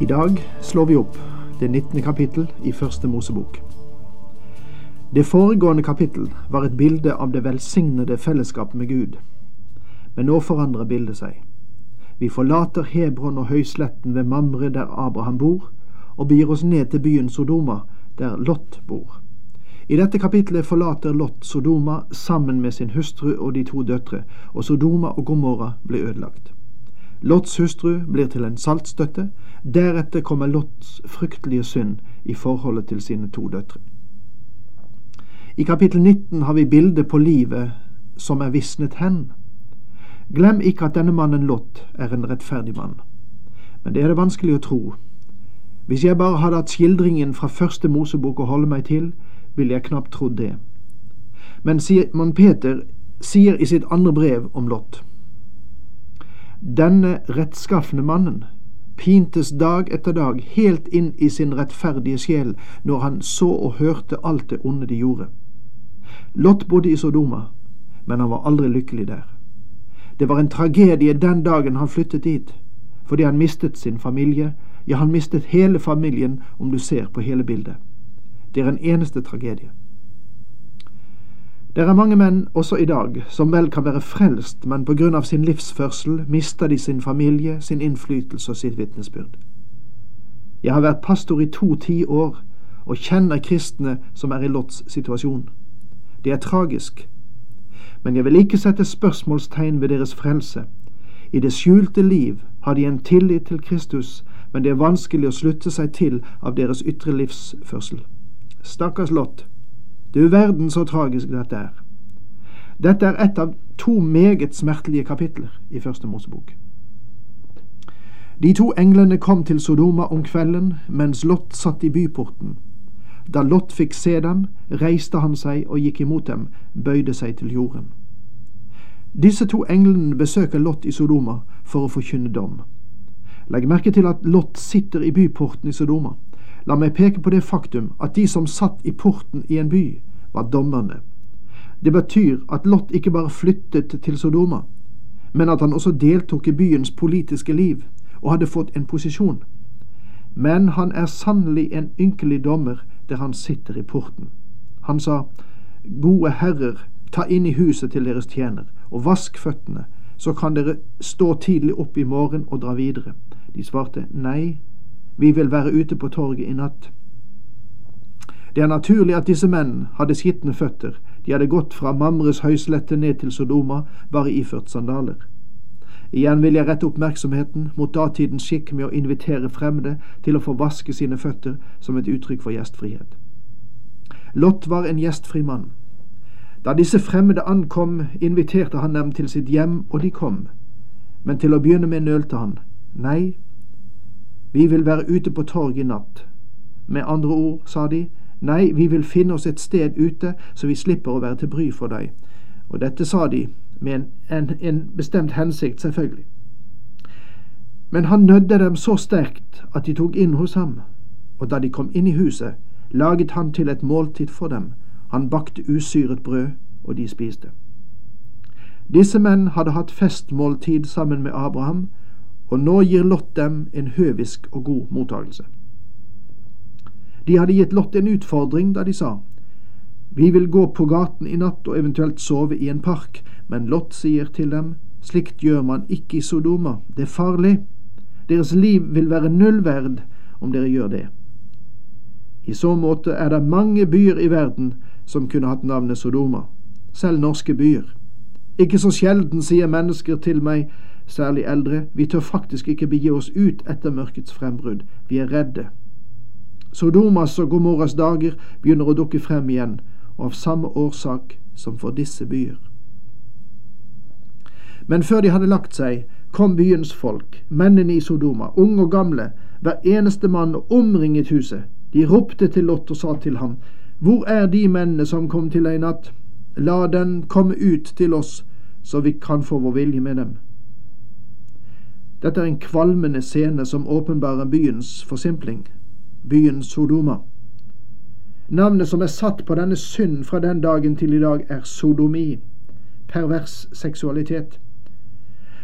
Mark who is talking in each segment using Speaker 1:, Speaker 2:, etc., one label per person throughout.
Speaker 1: I dag slår vi opp det 19. kapittel i Første Mosebok. Det foregående kapittel var et bilde av det velsignede fellesskapet med Gud. Men nå forandrer bildet seg. Vi forlater Hebron og høysletten ved Mamre der Abraham bor, og begir oss ned til byen Sodoma, der Lot bor. I dette kapitlet forlater Lot Sodoma sammen med sin hustru og de to døtre, og Sodoma og Gomorra blir ødelagt. Lots hustru blir til en saltstøtte, deretter kommer Lots fryktelige synd i forholdet til sine to døtre. I kapittel 19 har vi bildet på livet som er visnet hen. Glem ikke at denne mannen Lot er en rettferdig mann. Men det er det vanskelig å tro. Hvis jeg bare hadde hatt skildringen fra første Mosebok å holde meg til, ville jeg knapt trodd det. Men Simon Peter sier i sitt andre brev om Lot denne rettskafne mannen pintes dag etter dag helt inn i sin rettferdige sjel når han så og hørte alt det onde de gjorde. Lot bodde i Sodoma, men han var aldri lykkelig der. Det var en tragedie den dagen han flyttet dit, fordi han mistet sin familie, ja, han mistet hele familien om du ser på hele bildet. Det er en eneste tragedie. Det er mange menn også i dag som vel kan være frelst, men på grunn av sin livsførsel mister de sin familie, sin innflytelse og sitt vitnesbyrd. Jeg har vært pastor i to tiår og kjenner kristne som er i Lots situasjon. Det er tragisk, men jeg vil ikke sette spørsmålstegn ved deres frelse. I det skjulte liv har de en tillit til Kristus, men det er vanskelig å slutte seg til av deres ytre livsførsel. Stakkars Lot. Du verden så tragisk dette er. Dette er et av to meget smertelige kapitler i Første Mosebok. De to englene kom til Sodoma om kvelden mens Lot satt i byporten. Da Lot fikk se dem, reiste han seg og gikk imot dem, bøyde seg til jorden. Disse to englene besøker Lot i Sodoma for å forkynne dom. Legg merke til at Lot sitter i byporten i Sodoma. La meg peke på det faktum at de som satt i porten i en by, var dommerne. Det betyr at Lot ikke bare flyttet til Sodoma, men at han også deltok i byens politiske liv og hadde fått en posisjon. Men han er sannelig en ynkelig dommer der han sitter i porten. Han sa, Gode herrer, ta inn i huset til deres tjener, og vask føttene, så kan dere stå tidlig opp i morgen og dra videre. De svarte, Nei, vi vil være ute på torget i natt. Det er naturlig at disse menn hadde skitne føtter, de hadde gått fra Mamres høyslette ned til Sodoma, bare iført sandaler. Igjen vil jeg rette oppmerksomheten mot datidens skikk med å invitere fremmede til å få vaske sine føtter som et uttrykk for gjestfrihet. Lot var en gjestfri mann. Da disse fremmede ankom, inviterte han dem til sitt hjem, og de kom. Men til å begynne med nølte han. Nei, vi vil være ute på torget i natt. Med andre ord, sa de, nei, vi vil finne oss et sted ute, så vi slipper å være til bry for deg. Og dette sa de med en, en, en bestemt hensikt, selvfølgelig. Men han nødde dem så sterkt at de tok inn hos ham, og da de kom inn i huset, laget han til et måltid for dem. Han bakte usyret brød, og de spiste. Disse menn hadde hatt festmåltid sammen med Abraham, og nå gir Lot dem en høvisk og god mottagelse. De hadde gitt Lot en utfordring da de sa Vi vil gå på gaten i natt og eventuelt sove i en park, men Lot sier til dem Slikt gjør man ikke i Sodoma, det er farlig. Deres liv vil være null verd om dere gjør det. I så måte er det mange byer i verden som kunne hatt navnet Sodoma, selv norske byer. Ikke så sjelden sier mennesker til meg særlig eldre, vi tør faktisk ikke begi oss ut etter mørkets frembrudd, vi er redde. Sodomas og Gomorras dager begynner å dukke frem igjen, og av samme årsak som for disse byer. Men før de hadde lagt seg, kom byens folk, mennene i Sodoma, unge og gamle, hver eneste mann og omringet huset. De ropte til Lot og sa til ham, Hvor er de mennene som kom til deg i natt? La den komme ut til oss, så vi kan få vår vilje med dem. Dette er en kvalmende scene som åpenbarer byens forsimpling, byen Sodoma. Navnet som er satt på denne synd fra den dagen til i dag, er sodomi, pervers seksualitet.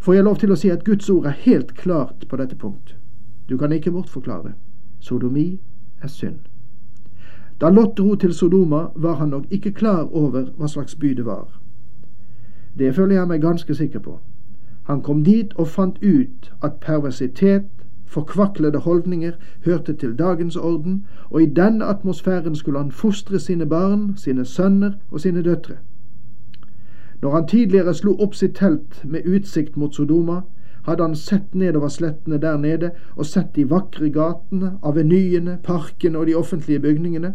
Speaker 1: Får jeg lov til å si at Guds ord er helt klart på dette punkt. Du kan ikke bortforklare. Sodomi er synd. Da Lot dro til Sodoma, var han nok ikke klar over hva slags by det var. Det føler jeg meg ganske sikker på. Han kom dit og fant ut at perversitet, forkvaklede holdninger hørte til dagens orden, og i denne atmosfæren skulle han fostre sine barn, sine sønner og sine døtre. Når han tidligere slo opp sitt telt med utsikt mot Sodoma, hadde han sett nedover slettene der nede og sett de vakre gatene, avenyene, parkene og de offentlige bygningene,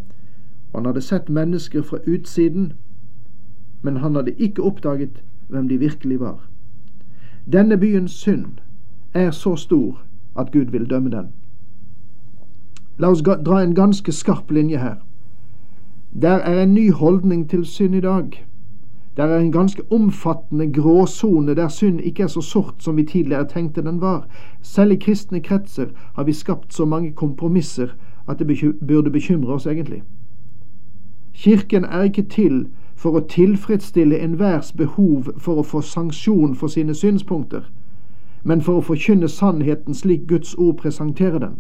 Speaker 1: og han hadde sett mennesker fra utsiden, men han hadde ikke oppdaget hvem de virkelig var. Denne byens synd er så stor at Gud vil dømme den. La oss dra en ganske skarp linje her. Der er en ny holdning til synd i dag. Der er en ganske omfattende gråsone der synd ikke er så sort som vi tidligere tenkte den var. Selv i kristne kretser har vi skapt så mange kompromisser at det burde bekymre oss egentlig. Kirken er ikke til for å tilfredsstille enhvers behov for å få sanksjon for sine synspunkter, men for å forkynne sannheten slik Guds ord presenterer den.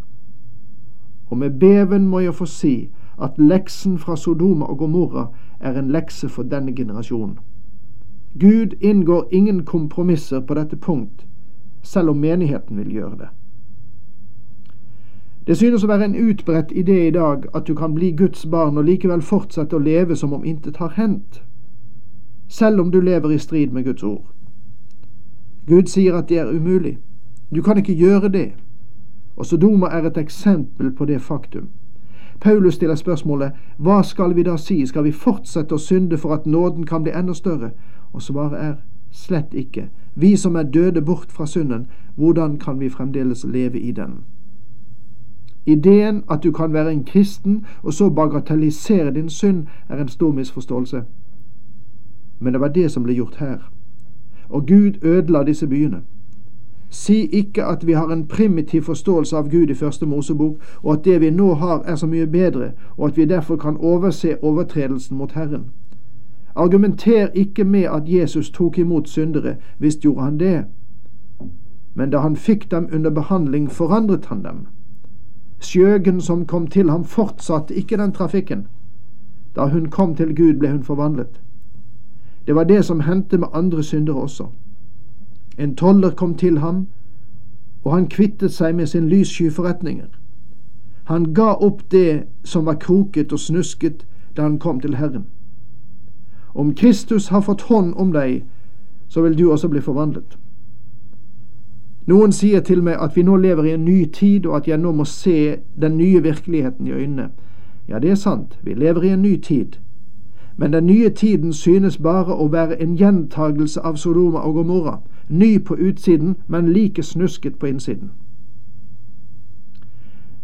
Speaker 1: Og med beven må jeg få si at leksen fra Sodoma og Gomorra er en lekse for denne generasjonen. Gud inngår ingen kompromisser på dette punkt, selv om menigheten vil gjøre det. Det synes å være en utbredt idé i dag at du kan bli Guds barn og likevel fortsette å leve som om intet har hendt, selv om du lever i strid med Guds ord. Gud sier at det er umulig. Du kan ikke gjøre det. Og Sodoma er et eksempel på det faktum. Paulus stiller spørsmålet hva skal vi da si, skal vi fortsette å synde for at nåden kan bli enda større? Og svaret er slett ikke. Vi som er døde bort fra synden, hvordan kan vi fremdeles leve i den? Ideen at du kan være en kristen og så bagatellisere din synd, er en stor misforståelse. Men det var det som ble gjort her. Og Gud ødela disse byene. Si ikke at vi har en primitiv forståelse av Gud i Første Mosebok, og at det vi nå har er så mye bedre, og at vi derfor kan overse overtredelsen mot Herren. Argumenter ikke med at Jesus tok imot syndere, hvis gjorde han det. Men da han fikk dem under behandling, forandret han dem. Skjøgen som kom til ham, fortsatte ikke den trafikken. Da hun kom til Gud, ble hun forvandlet. Det var det som hendte med andre syndere også. En toller kom til ham, og han kvittet seg med sin lyssky forretninger. Han ga opp det som var kroket og snusket da han kom til Herren. Om Kristus har fått hånd om deg, så vil du også bli forvandlet. Noen sier til meg at vi nå lever i en ny tid, og at jeg nå må se den nye virkeligheten i øynene. Ja, det er sant, vi lever i en ny tid. Men den nye tiden synes bare å være en gjentagelse av Sodoma og Gomorra, ny på utsiden, men like snusket på innsiden.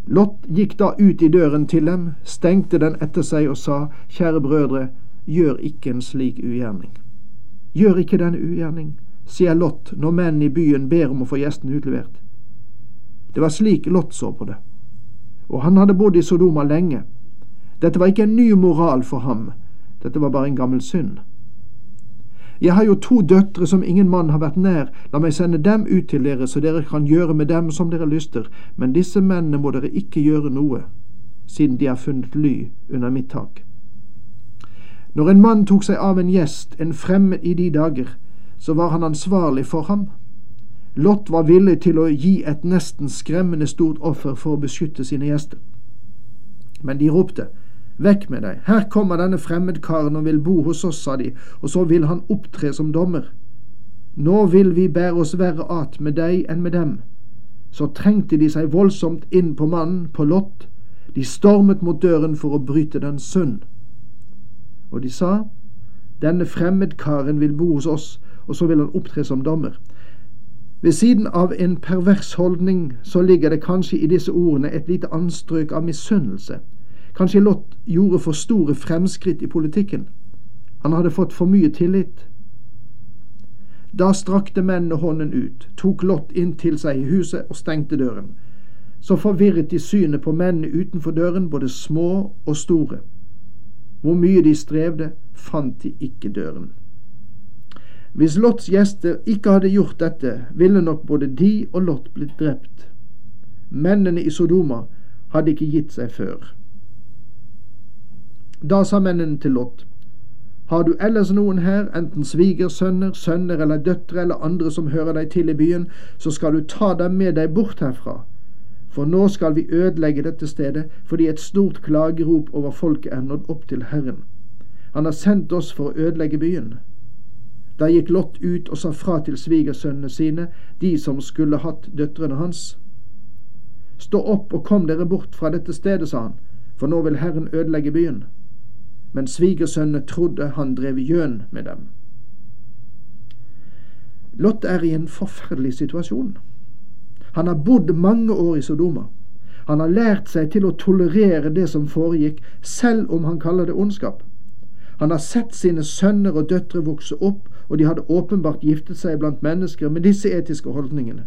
Speaker 1: Lot gikk da ut i døren til dem, stengte den etter seg og sa, Kjære brødre, gjør ikke en slik ugjerning. Gjør ikke denne ugjerning, sier Lot når menn i byen ber om å få gjestene utlevert. Det var slik Lot så på det. Og han hadde bodd i Sodoma lenge. Dette var ikke en ny moral for ham, dette var bare en gammel synd. Jeg har jo to døtre som ingen mann har vært nær, la meg sende dem ut til dere, så dere kan gjøre med dem som dere lyster, men disse mennene må dere ikke gjøre noe, siden de har funnet ly under mitt tak. Når en mann tok seg av en gjest, en fremmed i de dager, så var han ansvarlig for ham. Lot var villig til å gi et nesten skremmende stort offer for å beskytte sine gjester. Men de ropte, Vekk med deg, her kommer denne fremmedkaren og vil bo hos oss, sa de, og så vil han opptre som dommer. Nå vil vi bære oss verre at med deg enn med dem. Så trengte de seg voldsomt inn på mannen, på Lot. De stormet mot døren for å bryte den sund. Og de sa, Denne fremmedkaren vil bo hos oss, og så vil han opptre som dommer. Ved siden av en pervers holdning så ligger det kanskje i disse ordene et lite anstrøk av misunnelse. Kanskje Lot gjorde for store fremskritt i politikken. Han hadde fått for mye tillit. Da strakte mennene hånden ut, tok Lot inn til seg i huset og stengte døren. Så forvirret de synet på mennene utenfor døren, både små og store. Hvor mye de strevde, fant de ikke døren. Hvis Lots gjester ikke hadde gjort dette, ville nok både de og Lot blitt drept. Mennene i Sodoma hadde ikke gitt seg før. Da sa mennene til Lot, har du ellers noen her, enten svigersønner, sønner eller døtre eller andre som hører deg til i byen, så skal du ta dem med deg bort herfra. For nå skal vi ødelegge dette stedet, fordi et stort klagerop over folket er nådd opp til Herren. Han har sendt oss for å ødelegge byen. Da gikk Lot ut og sa fra til svigersønnene sine, de som skulle hatt døtrene hans. Stå opp og kom dere bort fra dette stedet, sa han, for nå vil Herren ødelegge byen men svigersønnene trodde han drev gjøn med dem. Lot er i en forferdelig situasjon. Han har bodd mange år i Sodoma. Han har lært seg til å tolerere det som foregikk, selv om han kaller det ondskap. Han har sett sine sønner og døtre vokse opp, og de hadde åpenbart giftet seg blant mennesker med disse etiske holdningene.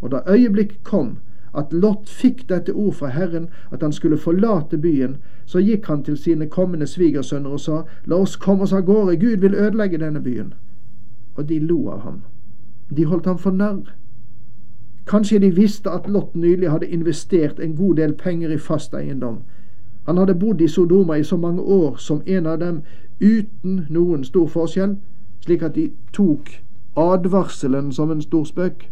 Speaker 1: Og da øyeblikket kom at Lot fikk dette ord fra Herren, at han skulle forlate byen, så gikk han til sine kommende svigersønner og sa, La oss komme oss av gårde, Gud vil ødelegge denne byen. Og de lo av ham. De holdt ham for narr. Kanskje de visste at Lot nylig hadde investert en god del penger i fast eiendom. Han hadde bodd i Sodoma i så mange år som en av dem, uten noen stor forskjell, slik at de tok advarselen som en stor spøk.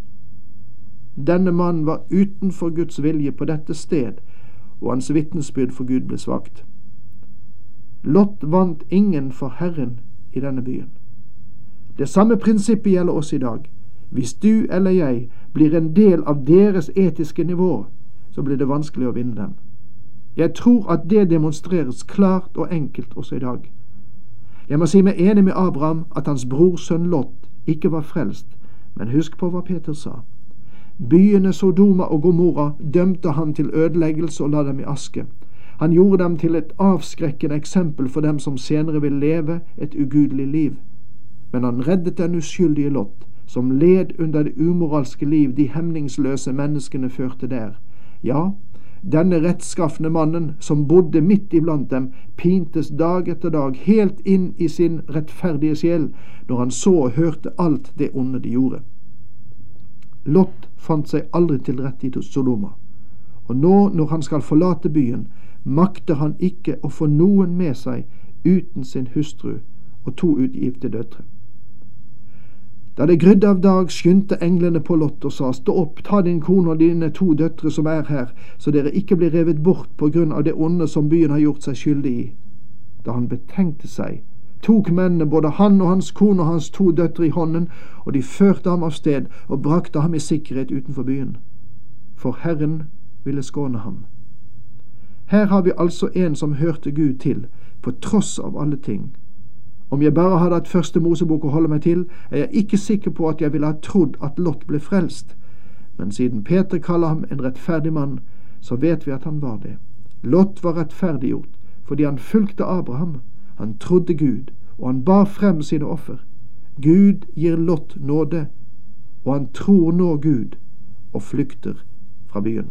Speaker 1: Denne mannen var utenfor Guds vilje på dette sted, og hans vitnesbyrd for Gud ble svakt. Lot vant ingen for Herren i denne byen. Det samme prinsippet gjelder oss i dag. Hvis du eller jeg blir en del av deres etiske nivå, så blir det vanskelig å vinne dem. Jeg tror at det demonstreres klart og enkelt også i dag. Jeg må si meg enig med Abraham at hans brorsønn Lot ikke var frelst, men husk på hva Peter sa. Byene Sodoma og Gomorra dømte han til ødeleggelse og la dem i aske. Han gjorde dem til et avskrekkende eksempel for dem som senere vil leve et ugudelig liv. Men han reddet den uskyldige Lot, som led under det umoralske liv de hemningsløse menneskene førte der. Ja, denne rettskafne mannen, som bodde midt iblant dem, pintes dag etter dag helt inn i sin rettferdige sjel når han så og hørte alt det onde de gjorde. Lot fant seg aldri til rette i Sodoma, og nå når han skal forlate byen, makter han ikke å få noen med seg uten sin hustru og to utgifte døtre. Da det grydde av dag, skyndte englene på Lot og sa, Stå opp, ta din kone og dine to døtre som er her, så dere ikke blir revet bort på grunn av det onde som byen har gjort seg skyldig i. Da han betenkte seg, tok mennene både han og hans kone og hans to døtre i hånden, og de førte ham av sted og brakte ham i sikkerhet utenfor byen. For Herren ville skåne ham. Her har vi altså en som hørte Gud til, på tross av alle ting. Om jeg bare hadde hatt første Mosebok å holde meg til, er jeg ikke sikker på at jeg ville ha trodd at Lot ble frelst, men siden Peter kaller ham en rettferdig mann, så vet vi at han var det. Lot var rettferdiggjort fordi han fulgte Abraham han trodde Gud, og han bar frem sine offer. Gud gir Lot nåde, og han tror nå Gud og flykter fra byen.